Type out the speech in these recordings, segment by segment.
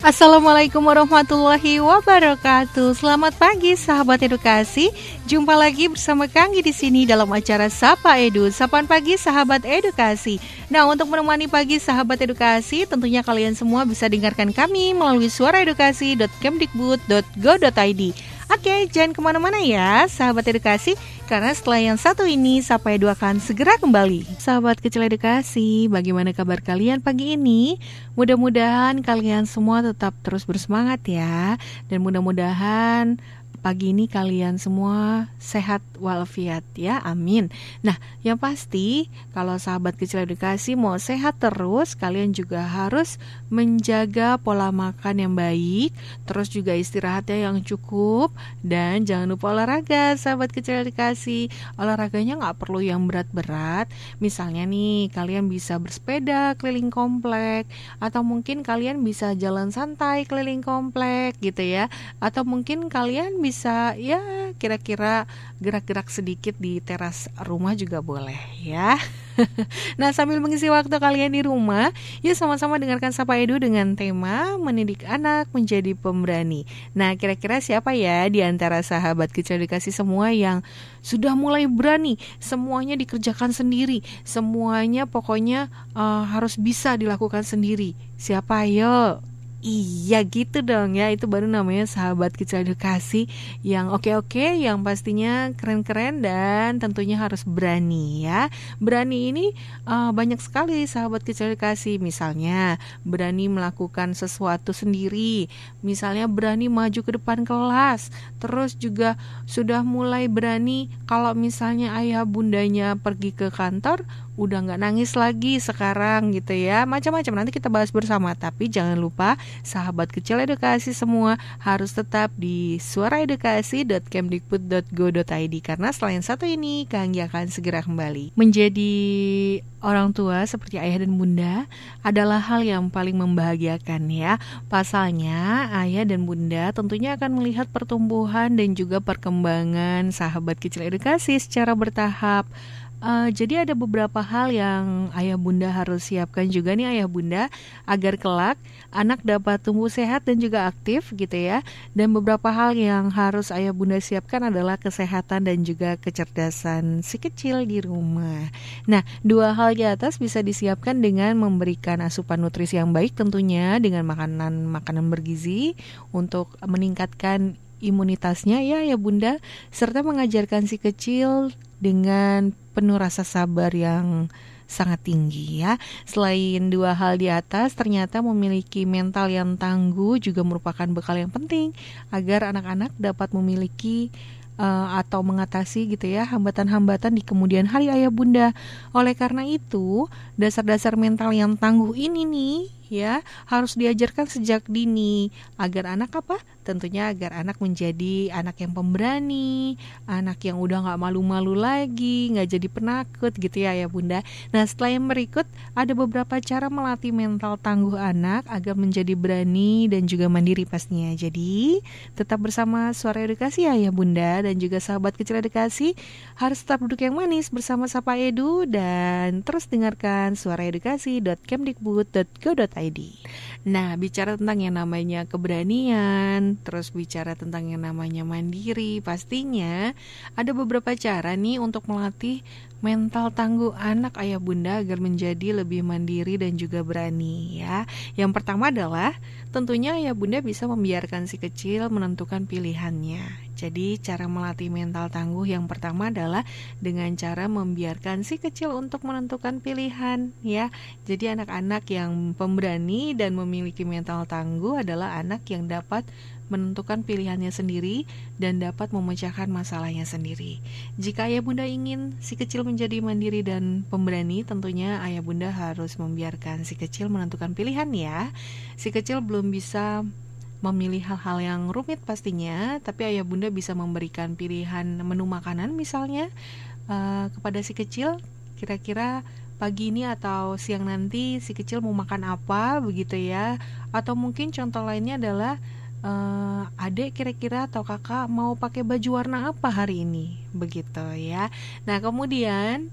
Assalamualaikum warahmatullahi wabarakatuh. Selamat pagi sahabat edukasi. Jumpa lagi bersama Kanggi di sini dalam acara Sapa Edu. Sapaan pagi sahabat edukasi. Nah, untuk menemani pagi sahabat edukasi, tentunya kalian semua bisa dengarkan kami melalui suaraedukasi.kemdikbud.go.id. Oke, jangan ke mana-mana ya, sahabat edukasi, karena setelah yang satu ini, Sapa Edu akan segera kembali. Sahabat kecil edukasi, bagaimana kabar kalian pagi ini? Mudah-mudahan kalian semua tetap terus bersemangat ya, dan mudah-mudahan pagi ini kalian semua sehat walafiat ya, amin. Nah, yang pasti kalau sahabat kecil edukasi mau sehat terus, kalian juga harus menjaga pola makan yang baik, terus juga istirahatnya yang cukup, dan jangan lupa olahraga, sahabat kecil edukasi. Olahraganya nggak perlu yang berat-berat. Misalnya nih, kalian bisa bersepeda keliling komplek, atau mungkin kalian bisa jalan santai keliling komplek gitu ya, atau mungkin kalian bisa ya kira-kira gerak-gerak sedikit di teras rumah juga boleh ya. nah sambil mengisi waktu kalian di rumah, yuk sama-sama dengarkan Sapa Edu dengan tema mendidik anak menjadi pemberani. Nah kira-kira siapa ya di antara sahabat kecil dikasih semua yang sudah mulai berani, semuanya dikerjakan sendiri, semuanya pokoknya eh, harus bisa dilakukan sendiri. Siapa ayo? Iya gitu dong ya Itu baru namanya sahabat kecil edukasi Yang oke-oke Yang pastinya keren-keren Dan tentunya harus berani ya. Berani ini uh, banyak sekali sahabat kecil edukasi. Misalnya berani melakukan sesuatu sendiri. Misalnya berani maju ke depan kelas. Terus juga sudah mulai berani Kalau misalnya ayah bundanya pergi ke kantor udah nggak nangis lagi sekarang gitu ya. Macam-macam nanti kita bahas bersama. Tapi jangan lupa sahabat kecil edukasi semua harus tetap di suaraedukasi.kemdikbud.go.id karena selain satu ini Kanggi akan segera kembali. Menjadi orang tua seperti ayah dan bunda adalah hal yang paling membahagiakan ya. Pasalnya ayah dan bunda tentunya akan melihat pertumbuhan dan juga perkembangan sahabat kecil edukasi secara bertahap Uh, jadi ada beberapa hal yang ayah bunda harus siapkan juga nih ayah bunda agar kelak anak dapat tumbuh sehat dan juga aktif gitu ya. Dan beberapa hal yang harus ayah bunda siapkan adalah kesehatan dan juga kecerdasan si kecil di rumah. Nah, dua hal di atas bisa disiapkan dengan memberikan asupan nutrisi yang baik tentunya dengan makanan-makanan bergizi untuk meningkatkan imunitasnya ya ya bunda serta mengajarkan si kecil dengan penuh rasa sabar yang sangat tinggi ya. Selain dua hal di atas, ternyata memiliki mental yang tangguh juga merupakan bekal yang penting agar anak-anak dapat memiliki uh, atau mengatasi gitu ya hambatan-hambatan di kemudian hari ayah bunda. Oleh karena itu, dasar-dasar mental yang tangguh ini nih ya harus diajarkan sejak dini. Agar anak apa? Tentunya agar anak menjadi anak yang pemberani anak yang udah nggak malu-malu lagi nggak jadi penakut gitu ya ya bunda. Nah setelah yang berikut ada beberapa cara melatih mental tangguh anak agar menjadi berani dan juga mandiri pastinya. Jadi tetap bersama suara edukasi ya ya bunda dan juga sahabat kecil edukasi. Harus tetap duduk yang manis bersama Sapa Edu dan terus dengarkan suara edukasi.kemdikbud.go.id Nah, bicara tentang yang namanya keberanian, terus bicara tentang yang namanya mandiri, pastinya ada beberapa cara nih untuk melatih mental tangguh anak ayah bunda agar menjadi lebih mandiri dan juga berani ya. Yang pertama adalah tentunya ayah bunda bisa membiarkan si kecil menentukan pilihannya. Jadi cara melatih mental tangguh yang pertama adalah dengan cara membiarkan si kecil untuk menentukan pilihan ya. Jadi anak-anak yang pemberani dan memiliki mental tangguh adalah anak yang dapat menentukan pilihannya sendiri dan dapat memecahkan masalahnya sendiri. Jika ayah bunda ingin si kecil menjadi mandiri dan pemberani, tentunya ayah bunda harus membiarkan si kecil menentukan pilihan ya. Si kecil belum bisa memilih hal-hal yang rumit pastinya, tapi ayah bunda bisa memberikan pilihan menu makanan misalnya uh, kepada si kecil. Kira-kira pagi ini atau siang nanti si kecil mau makan apa begitu ya. Atau mungkin contoh lainnya adalah uh, adik kira-kira atau kakak mau pakai baju warna apa hari ini begitu ya. Nah kemudian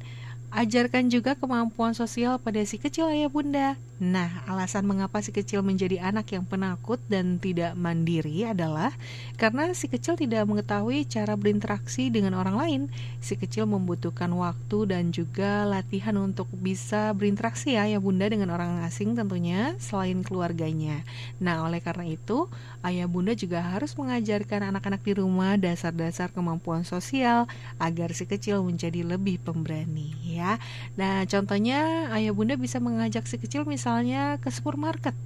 ajarkan juga kemampuan sosial pada si kecil ayah bunda Nah, alasan mengapa si kecil menjadi anak yang penakut dan tidak mandiri adalah karena si kecil tidak mengetahui cara berinteraksi dengan orang lain. Si kecil membutuhkan waktu dan juga latihan untuk bisa berinteraksi ya, ya bunda dengan orang asing tentunya selain keluarganya. Nah, oleh karena itu, ayah bunda juga harus mengajarkan anak-anak di rumah dasar-dasar kemampuan sosial agar si kecil menjadi lebih pemberani ya. Nah, contohnya ayah bunda bisa mengajak si kecil misalnya ke supermarket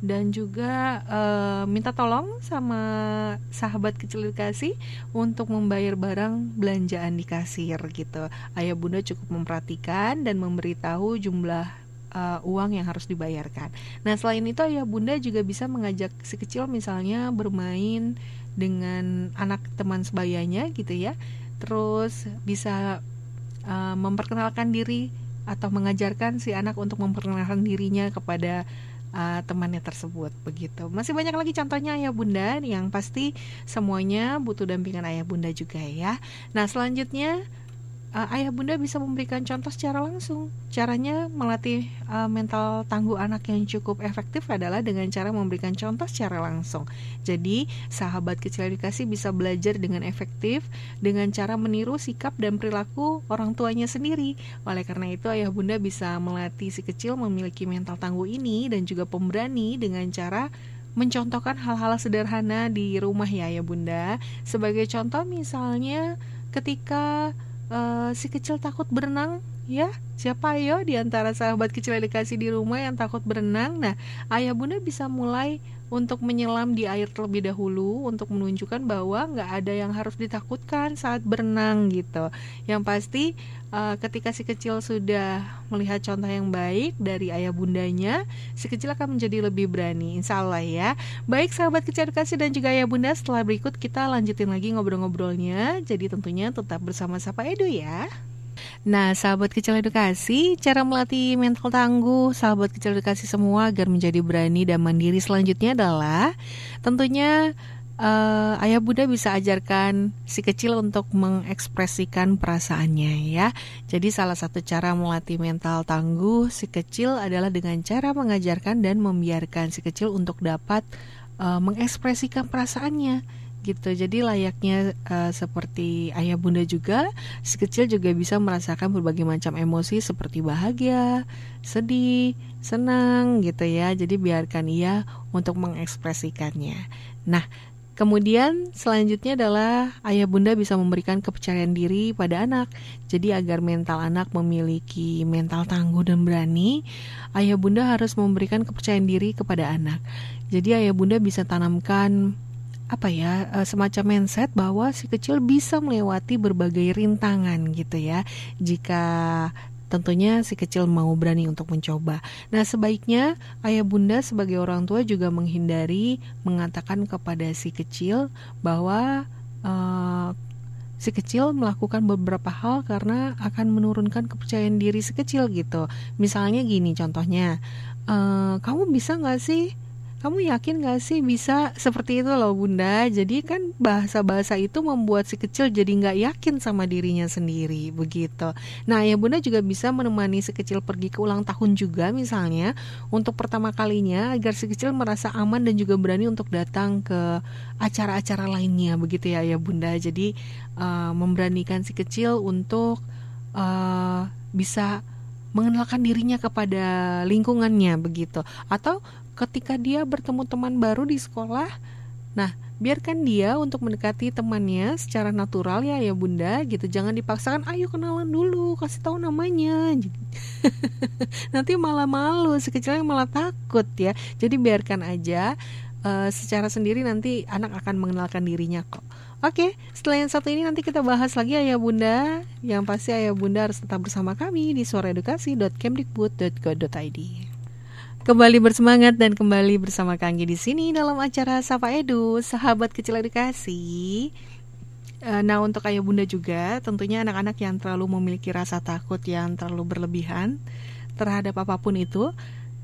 dan juga e, minta tolong sama sahabat kecil dikasih untuk membayar barang belanjaan di kasir gitu. Ayah bunda cukup memperhatikan dan memberitahu jumlah uh, uang yang harus dibayarkan. Nah selain itu ayah bunda juga bisa mengajak si kecil misalnya bermain dengan anak teman sebayanya gitu ya. Terus bisa uh, memperkenalkan diri atau mengajarkan si anak untuk memperkenalkan dirinya kepada uh, temannya tersebut begitu. Masih banyak lagi contohnya ayah bunda yang pasti semuanya butuh dampingan ayah bunda juga ya. Nah, selanjutnya uh, ayah bunda bisa memberikan contoh secara langsung. Caranya melatih uh, mental tangguh anak yang cukup efektif adalah dengan cara memberikan contoh secara langsung. Jadi, sahabat kecil edukasi bisa belajar dengan efektif dengan cara meniru sikap dan perilaku orang tuanya sendiri. Oleh karena itu, ayah bunda bisa melatih si kecil memiliki mental tangguh ini dan juga pemberani dengan cara mencontohkan hal-hal sederhana di rumah ya ya bunda. Sebagai contoh misalnya ketika uh, si kecil takut berenang ya siapa ayo di antara sahabat kecil dikasih di rumah yang takut berenang nah ayah bunda bisa mulai untuk menyelam di air terlebih dahulu untuk menunjukkan bahwa nggak ada yang harus ditakutkan saat berenang gitu. Yang pasti uh, ketika si kecil sudah melihat contoh yang baik dari ayah bundanya, si kecil akan menjadi lebih berani. Insya Allah ya. Baik sahabat kecil edukasi dan juga ayah bunda, setelah berikut kita lanjutin lagi ngobrol-ngobrolnya. Jadi tentunya tetap bersama Sapa Edu ya. Nah, sahabat kecil edukasi, cara melatih mental tangguh sahabat kecil edukasi semua agar menjadi berani dan mandiri selanjutnya adalah tentunya uh, ayah bunda bisa ajarkan si kecil untuk mengekspresikan perasaannya ya. Jadi salah satu cara melatih mental tangguh si kecil adalah dengan cara mengajarkan dan membiarkan si kecil untuk dapat uh, mengekspresikan perasaannya gitu. Jadi layaknya uh, seperti ayah bunda juga, si kecil juga bisa merasakan berbagai macam emosi seperti bahagia, sedih, senang gitu ya. Jadi biarkan ia untuk mengekspresikannya. Nah, Kemudian selanjutnya adalah ayah bunda bisa memberikan kepercayaan diri pada anak. Jadi agar mental anak memiliki mental tangguh dan berani, ayah bunda harus memberikan kepercayaan diri kepada anak. Jadi ayah bunda bisa tanamkan apa ya uh, semacam mindset bahwa si kecil bisa melewati berbagai rintangan gitu ya jika tentunya si kecil mau berani untuk mencoba. Nah, sebaiknya ayah bunda sebagai orang tua juga menghindari mengatakan kepada si kecil bahwa uh, si kecil melakukan beberapa hal karena akan menurunkan kepercayaan diri si kecil gitu. Misalnya gini contohnya, uh, kamu bisa nggak sih kamu yakin gak sih bisa seperti itu loh bunda? Jadi kan bahasa-bahasa itu membuat si kecil jadi gak yakin sama dirinya sendiri Begitu. Nah ya bunda juga bisa menemani si kecil pergi ke ulang tahun juga misalnya Untuk pertama kalinya agar si kecil merasa aman dan juga berani untuk datang ke acara-acara lainnya Begitu ya ya bunda. Jadi uh, memberanikan si kecil untuk uh, bisa mengenalkan dirinya kepada lingkungannya begitu. Atau ketika dia bertemu teman baru di sekolah nah biarkan dia untuk mendekati temannya secara natural ya ya bunda gitu jangan dipaksakan ayo kenalan dulu kasih tahu namanya nanti malah malu sekecilnya malah takut ya jadi biarkan aja uh, secara sendiri nanti anak akan mengenalkan dirinya kok Oke, setelah yang satu ini nanti kita bahas lagi ayah bunda. Yang pasti ayah bunda harus tetap bersama kami di suaraedukasi.kemdikbud.go.id. Kembali bersemangat dan kembali bersama Kanggi di sini dalam acara Sapa Edu, sahabat kecil edukasi. Eh, nah, untuk ayah bunda juga, tentunya anak-anak yang terlalu memiliki rasa takut yang terlalu berlebihan terhadap apa pun itu,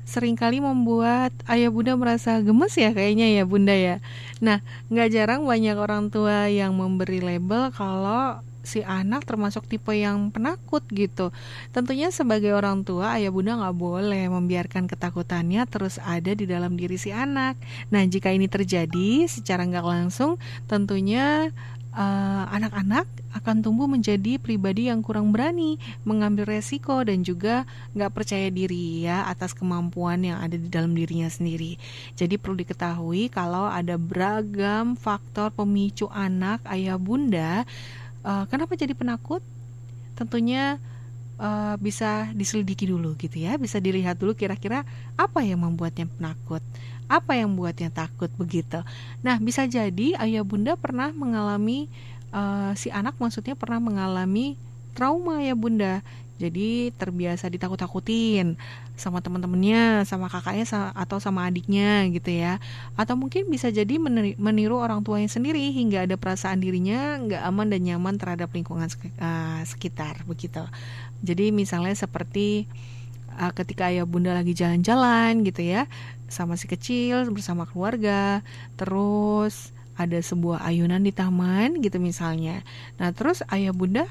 sering kali membuat ayah bunda merasa gemes ya kayaknya ya bunda ya. Nah, nggak jarang banyak orang tua yang memberi label kalau si anak termasuk tipe yang penakut gitu. Tentunya sebagai orang tua, ayah bunda nggak boleh membiarkan ketakutannya terus ada di dalam diri si anak. Nah, jika ini terjadi secara nggak langsung, tentunya eh, anak-anak uh, akan tumbuh menjadi pribadi yang kurang berani mengambil resiko dan juga nggak percaya diri ya atas kemampuan yang ada di dalam dirinya sendiri. Jadi perlu diketahui kalau ada beragam faktor pemicu anak ayah bunda uh, kenapa jadi penakut? Tentunya uh, bisa diselidiki dulu gitu ya, bisa dilihat dulu kira-kira apa yang membuatnya penakut, apa yang membuatnya takut begitu. Nah, bisa jadi ayah bunda pernah mengalami uh, si anak maksudnya pernah mengalami trauma ya bunda jadi terbiasa ditakut-takutin sama teman-temannya, sama kakaknya atau sama adiknya gitu ya. Atau mungkin bisa jadi meniru orang tuanya sendiri hingga ada perasaan dirinya nggak aman dan nyaman terhadap lingkungan eh, sekitar begitu. Jadi misalnya seperti uh, ketika ayah bunda lagi jalan-jalan gitu ya sama si kecil bersama keluarga, terus ada sebuah ayunan di taman gitu misalnya. Nah, terus ayah bunda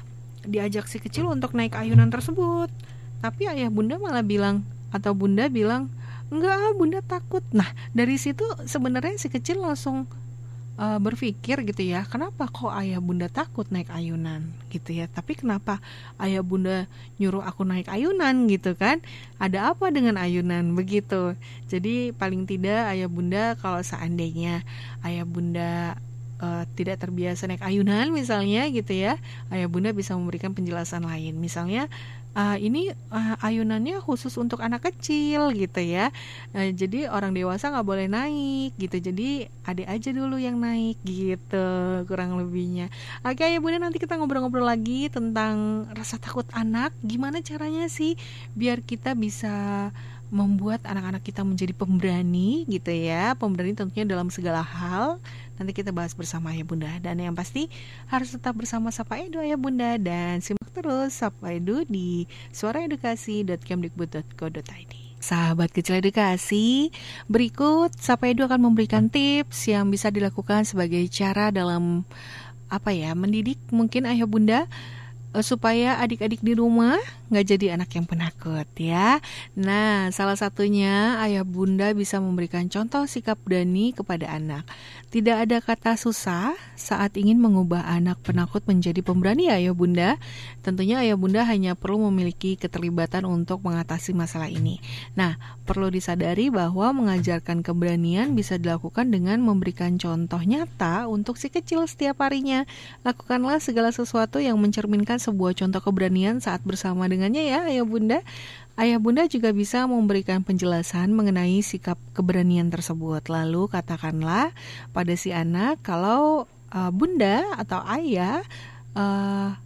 diajak si kecil untuk naik ayunan tersebut. Tapi ayah bunda malah bilang atau bunda bilang enggak bunda takut. Nah dari situ sebenarnya si kecil langsung uh, berpikir gitu ya kenapa kok ayah bunda takut naik ayunan? Gitu ya. Tapi kenapa ayah bunda nyuruh aku naik ayunan gitu kan? Ada apa dengan ayunan? Begitu. Jadi paling tidak ayah bunda kalau seandainya ayah bunda uh, tidak terbiasa naik ayunan misalnya gitu ya ayah bunda bisa memberikan penjelasan lain. Misalnya uh, ini uh, ayunannya khusus untuk anak kecil gitu ya. Uh, jadi orang dewasa nggak boleh naik gitu jadi adik aja dulu yang naik gitu kurang lebihnya. Oke ayah bunda nanti kita ngobrol-ngobrol lagi tentang rasa takut anak. Gimana caranya sih biar kita bisa membuat anak-anak kita menjadi pemberani gitu ya. Pemberani tentunya dalam segala hal. Nanti kita bahas bersama ya bunda. Dan yang pasti harus tetap bersama Sapa Edu ya bunda. Dan simak terus Sapa Edu di suaraedukasi.kemdikbud.co.id Sahabat kecil edukasi, berikut Sapa Edu akan memberikan tips yang bisa dilakukan sebagai cara dalam apa ya mendidik. Mungkin ayah bunda supaya adik-adik di rumah nggak jadi anak yang penakut ya. Nah, salah satunya ayah bunda bisa memberikan contoh sikap berani kepada anak. Tidak ada kata susah saat ingin mengubah anak penakut menjadi pemberani ya ayah bunda. Tentunya ayah bunda hanya perlu memiliki keterlibatan untuk mengatasi masalah ini. Nah, perlu disadari bahwa mengajarkan keberanian bisa dilakukan dengan memberikan contoh nyata untuk si kecil setiap harinya. Lakukanlah segala sesuatu yang mencerminkan sebuah contoh keberanian saat bersama dengannya ya ayah bunda. Ayah bunda juga bisa memberikan penjelasan mengenai sikap keberanian tersebut. Lalu katakanlah pada si anak kalau uh, bunda atau ayah uh,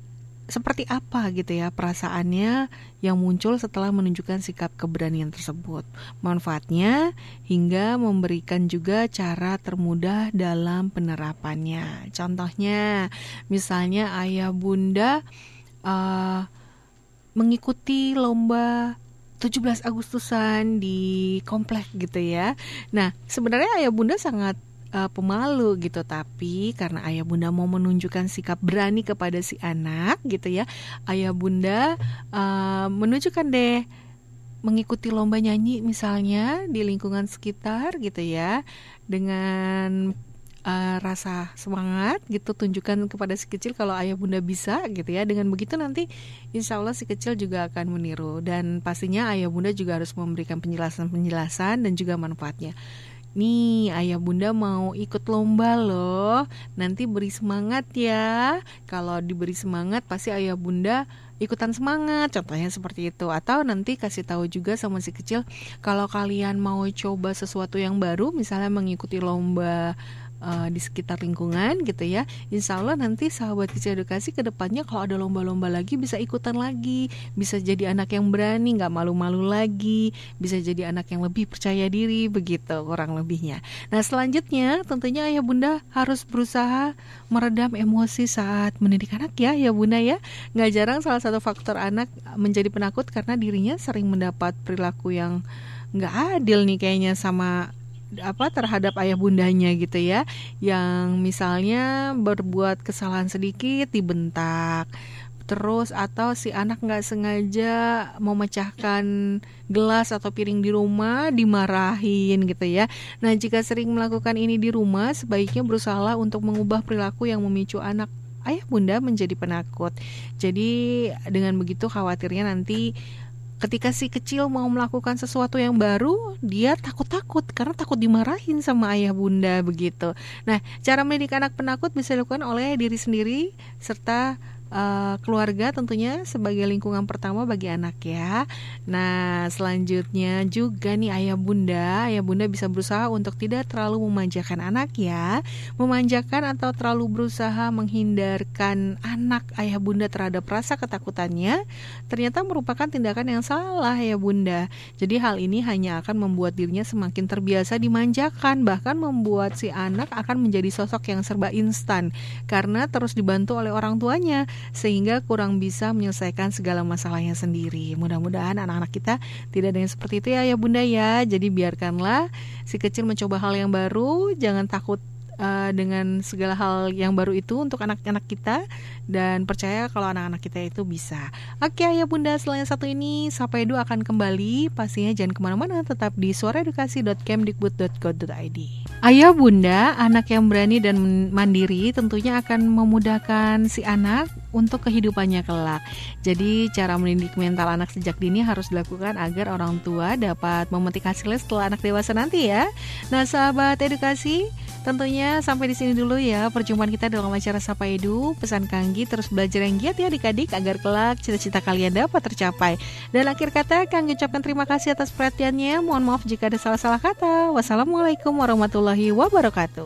seperti apa gitu ya perasaannya yang muncul setelah menunjukkan sikap keberanian tersebut. Manfaatnya hingga memberikan juga cara termudah dalam penerapannya. Contohnya, misalnya ayah bunda uh, mengikuti lomba 17 Agustusan di komplek gitu ya. Nah, sebenarnya ayah bunda sangat uh, pemalu gitu, tapi karena ayah bunda mau menunjukkan sikap berani kepada si anak gitu ya, ayah bunda uh, menunjukkan deh mengikuti lomba nyanyi misalnya di lingkungan sekitar gitu ya, dengan uh, rasa semangat gitu tunjukkan kepada si kecil kalau ayah bunda bisa gitu ya. Dengan begitu nanti insya Allah si kecil juga akan meniru dan pastinya ayah bunda juga harus memberikan penjelasan-penjelasan dan juga manfaatnya Nih ayah bunda mau ikut lomba loh. Nanti beri semangat ya. Kalau diberi semangat pasti ayah bunda ikutan semangat. Contohnya seperti itu. Atau nanti kasih tahu juga sama si kecil Kalau kalian mau coba sesuatu yang baru Misalnya mengikuti lomba uh, di sekitar lingkungan gitu ya. Insya Allah nanti sahabat kecil edukasi ke depannya kalau ada lomba-lomba lagi bisa ikutan lagi. Bisa jadi anak yang berani nggak malu-malu lagi. Bisa jadi anak yang lebih percaya diri begitu kurang lebihnya. Nah selanjutnya tentunya ayah bunda harus berusaha meredam emosi saat mendidik anak ya ya bunda ya. Nggak jarang salah satu faktor anak menjadi penakut karena dirinya sering mendapat perilaku yang nggak adil nih kayaknya sama apa terhadap ayah bundanya gitu ya yang misalnya berbuat kesalahan sedikit dibentak terus atau si anak nggak sengaja memecahkan gelas atau piring di rumah dimarahin gitu ya. Nah jika sering melakukan ini di rumah sebaiknya berusaha untuk mengubah perilaku yang memicu anak ayah bunda menjadi penakut. Jadi dengan begitu khawatirnya nanti ketika si kecil mau melakukan sesuatu yang baru, dia takut-takut karena takut dimarahin sama ayah bunda begitu. Nah, cara mendidik anak penakut bisa dilakukan oleh diri sendiri serta uh, keluarga tentunya sebagai lingkungan pertama bagi anak ya. Nah, selanjutnya juga nih ayah bunda, ayah bunda bisa berusaha untuk tidak terlalu memanjakan anak ya. Memanjakan atau terlalu berusaha menghindarkan anak ayah bunda terhadap rasa ketakutannya ternyata merupakan tindakan yang salah ya bunda. Jadi hal ini hanya akan membuat dirinya semakin terbiasa dimanjakan bahkan membuat si anak akan menjadi sosok yang serba instan karena terus dibantu oleh orang tuanya sehingga kurang bisa menyelesaikan segala masalahnya sendiri. Mudah-mudahan anak-anak kita tidak ada yang seperti itu ya ya Bunda ya. Jadi biarkanlah si kecil mencoba hal yang baru, jangan takut uh, dengan segala hal yang baru itu untuk anak-anak kita dan percaya kalau anak-anak kita itu bisa. Oke ya bunda, selain satu ini Sapa Edu akan kembali. Pastinya jangan ke mana-mana, tetap di suaraedukasi.kemdikbud.go.id. Ayah bunda, anak yang berani dan mandiri tentunya akan memudahkan si anak untuk kehidupannya kelak. Jadi cara mendidik mental anak sejak dini harus dilakukan agar orang tua dapat memetik hasilnya setelah anak dewasa nanti ya. Nah sahabat edukasi, Tentunya sampai di sini dulu ya perjumpaan kita dalam acara Sapa Edu. Pesan Kanggi terus belajar yang giat ya adik-adik agar kelak cita-cita kalian dapat tercapai. Dan akhir kata Kanggi ucapkan terima kasih atas perhatiannya. Mohon maaf jika ada salah-salah kata. Wassalamualaikum warahmatullahi wabarakatuh.